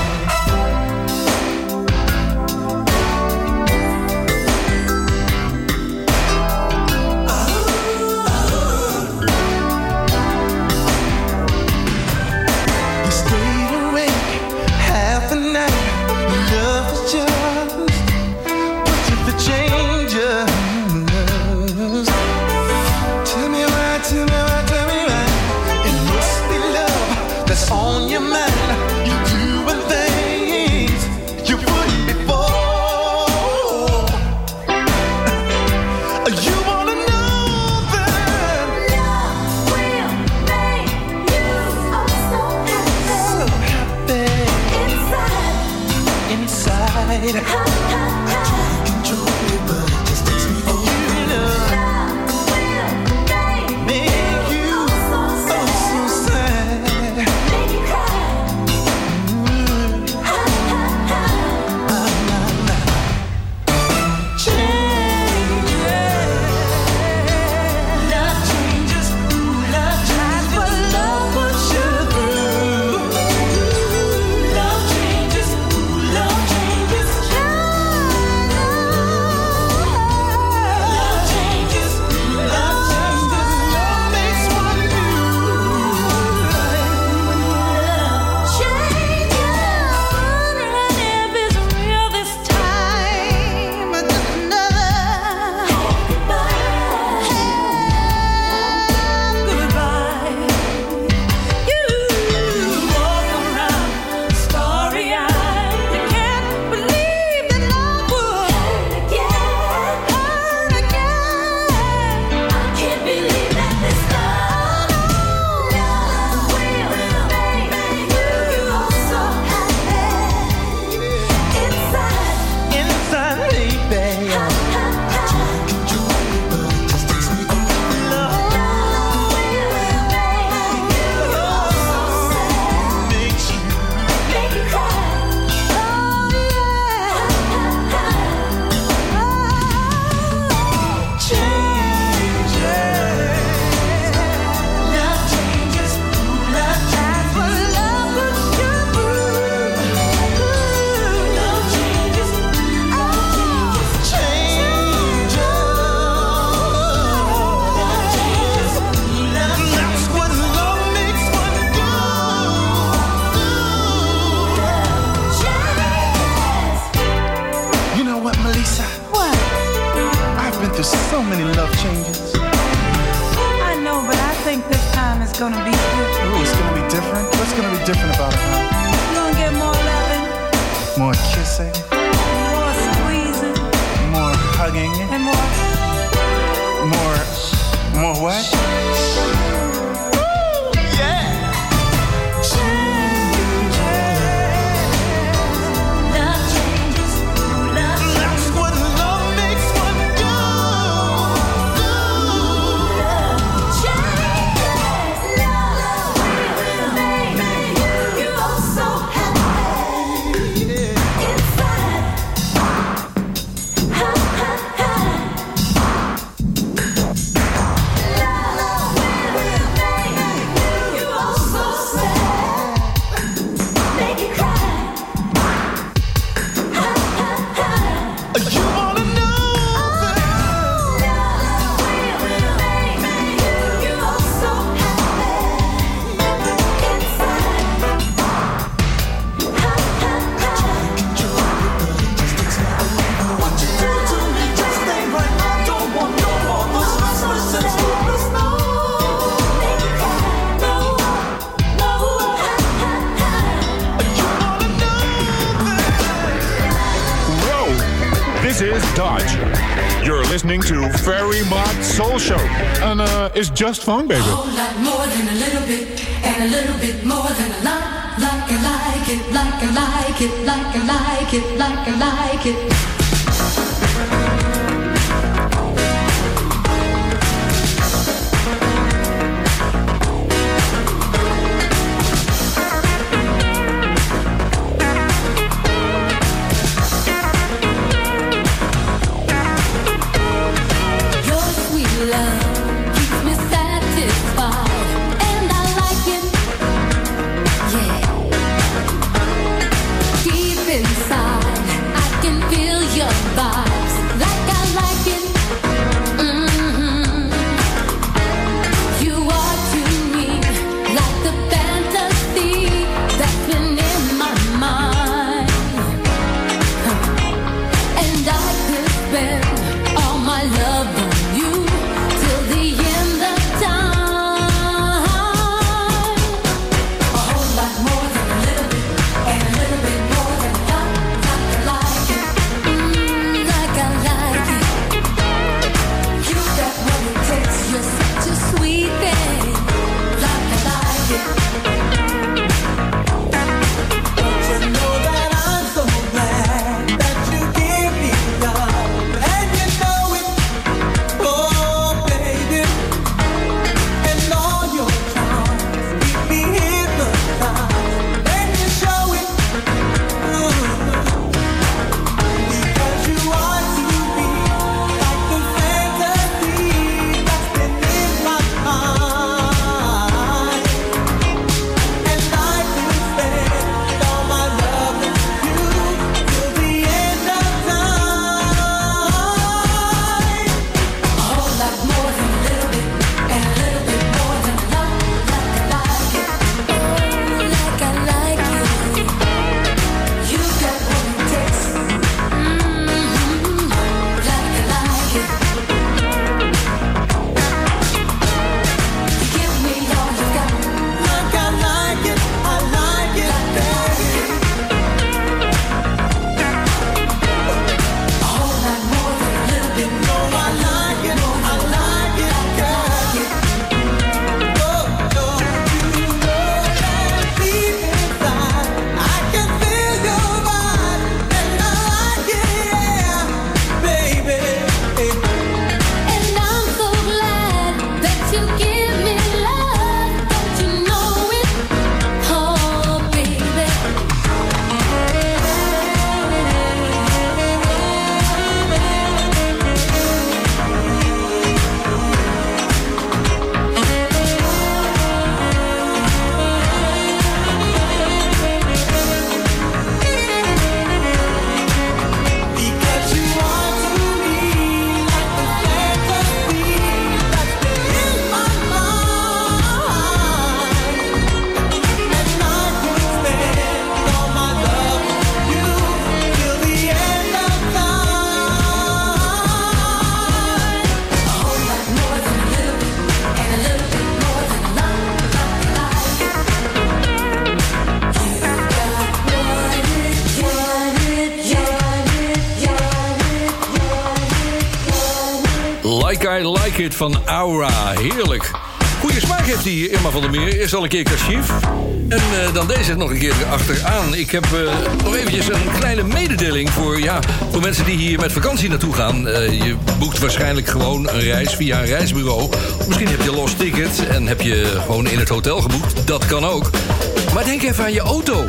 And uh, it's just fun, baby. Van Aura. Heerlijk. Goeie smaak heeft die Irma van der Meer. Eerst al een keer kassief. En eh, dan deze nog een keer achteraan. Ik heb eh, nog eventjes een kleine mededeling voor, ja, voor mensen die hier met vakantie naartoe gaan. Eh, je boekt waarschijnlijk gewoon een reis via een reisbureau. Misschien heb je los ticket en heb je gewoon in het hotel geboekt. Dat kan ook. Maar denk even aan je auto.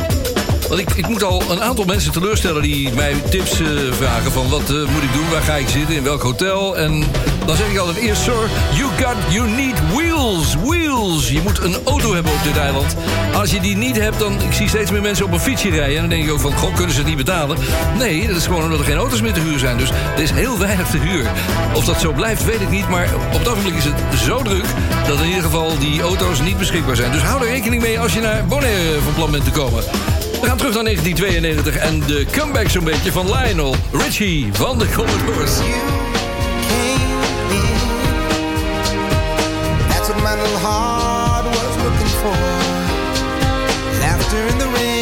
Ik, ik moet al een aantal mensen teleurstellen die mij tips eh, vragen van wat eh, moet ik doen, waar ga ik zitten, in welk hotel. En dan zeg ik altijd eerst, sir, you got, you need wheels, wheels. Je moet een auto hebben op dit eiland. Als je die niet hebt, dan, ik zie steeds meer mensen op een fietsje rijden. En dan denk ik ook van, goh, kunnen ze het niet betalen? Nee, dat is gewoon omdat er geen auto's meer te huur zijn. Dus er is heel weinig te huur. Of dat zo blijft, weet ik niet. Maar op het ogenblik is het zo druk dat in ieder geval die auto's niet beschikbaar zijn. Dus hou er rekening mee als je naar Bonaire van plan bent te komen. We gaan terug naar 1992 en de comeback zo'n beetje van Lionel Richie van de Commodores. Was looking for. In the.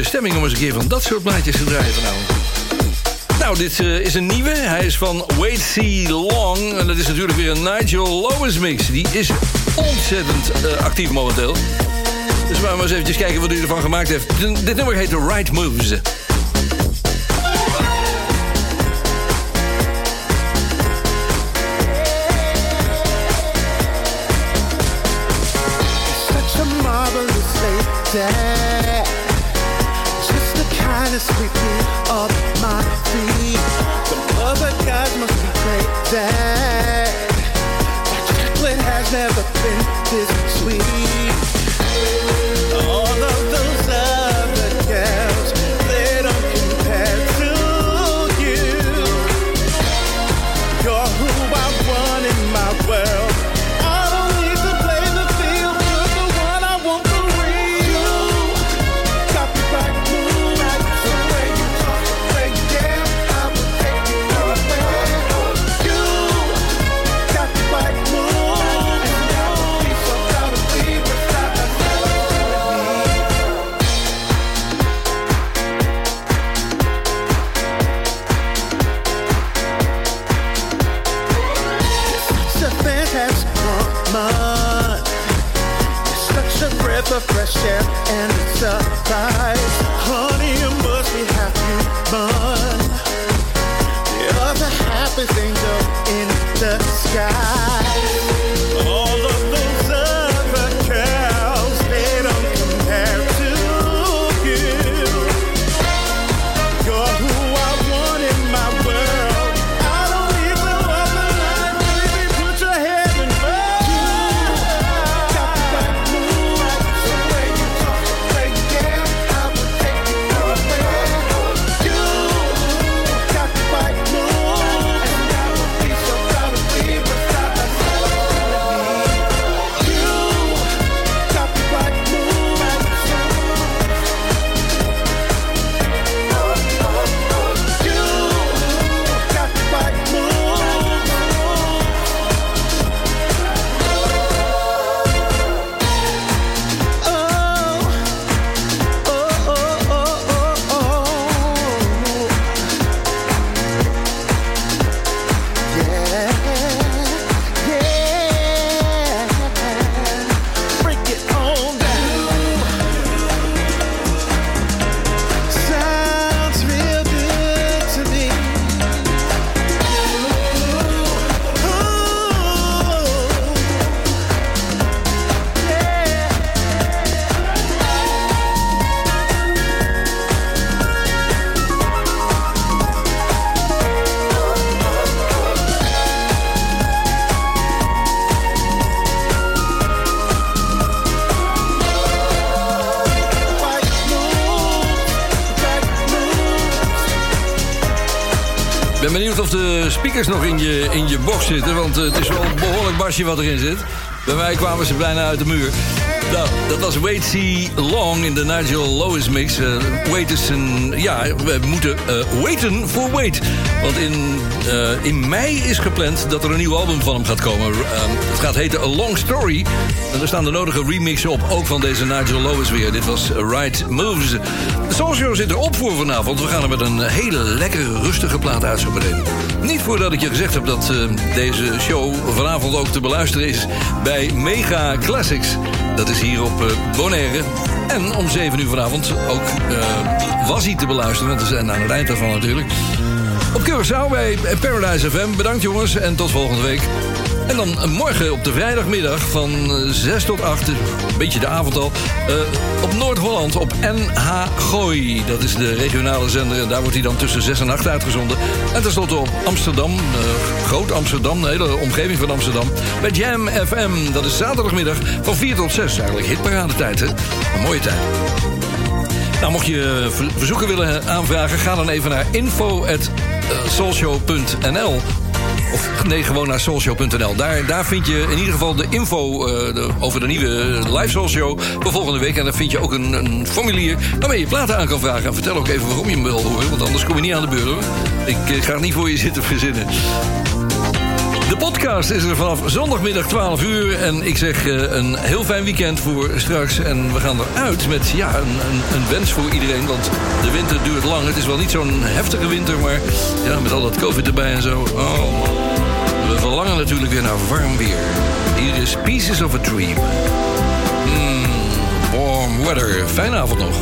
De stemming om eens een keer van dat soort plaatjes te draaien vanavond. Nou, dit eh, is een nieuwe. Hij is van Wait See Long. En dat is natuurlijk weer een Nigel Lewis mix. Die is ontzettend eh, actief momenteel. Dus we gaan maar eens eventjes kijken wat hij ervan gemaakt heeft. Dit nummer heet The Right Moves. De speakers nog in je, in je box zitten. Want eh, het is wel een behoorlijk basje wat erin zit. Bij mij kwamen ze bijna uit de muur. Nou, dat was Wait See Long in de Nigel Lewis mix. Eh, wait is een... Ja, we moeten eh waiten voor Wait. Want in, eh, in mei is gepland dat er een nieuw album van hem gaat komen. Eh, het gaat heten A Long Story. En er staan de nodige remixen op. Ook van deze Nigel Lewis weer. Dit was Right Moves. De Show zit erop voor vanavond. We gaan er met een hele lekkere, rustige plaat uit zo. Niet voordat ik je gezegd heb dat eh, deze show vanavond ook te beluisteren is bij Mega Classics. Dat is hier op eh, Bonaire. En om 7 uur vanavond ook eh, was hij te beluisteren. Want we zijn aan het eind daarvan natuurlijk. Op Curaçao bij Paradise FM. Bedankt jongens en tot volgende week. En dan morgen op de vrijdagmiddag van eh, 6 tot 8, een beetje de avond al, eh, op Noord-Holland op NH Gooi. Dat is de regionale zender en daar wordt hij dan tussen 6 en 8 uitgezonden. En tenslotte op Amsterdam, eh, Groot Amsterdam, de hele omgeving van Amsterdam, bij Jam FM. Dat is zaterdagmiddag van 4 tot 6, eigenlijk hitparadetijd, hè? Een mooie tijd. Nou, mocht je eh, ver- verzoeken willen aanvragen, ga dan even naar info.soulshow.nl. Nee, gewoon naar soulshow.nl. Daar, daar vind je in ieder geval de info eh, over de nieuwe live Soul Show voor volgende week. En daar vind je ook een, een formulier waarmee je platen aan kan vragen. En vertel ook even waarom je hem wil horen, want anders kom je niet aan de beurt hoor. Ik eh, ga niet voor je zitten verzinnen. De podcast is er vanaf zondagmiddag 12 uur. En ik zeg eh, een heel fijn weekend voor straks. En we gaan eruit met ja, een, een, een wens voor iedereen. Want de winter duurt lang. Het is wel niet zo'n heftige winter, maar ja, met al dat covid erbij en zo. Oh man. Verlangen natuurlijk weer naar warm weer. Hier is Pieces of a Dream. Mm, warm weather. Fijne avond nog.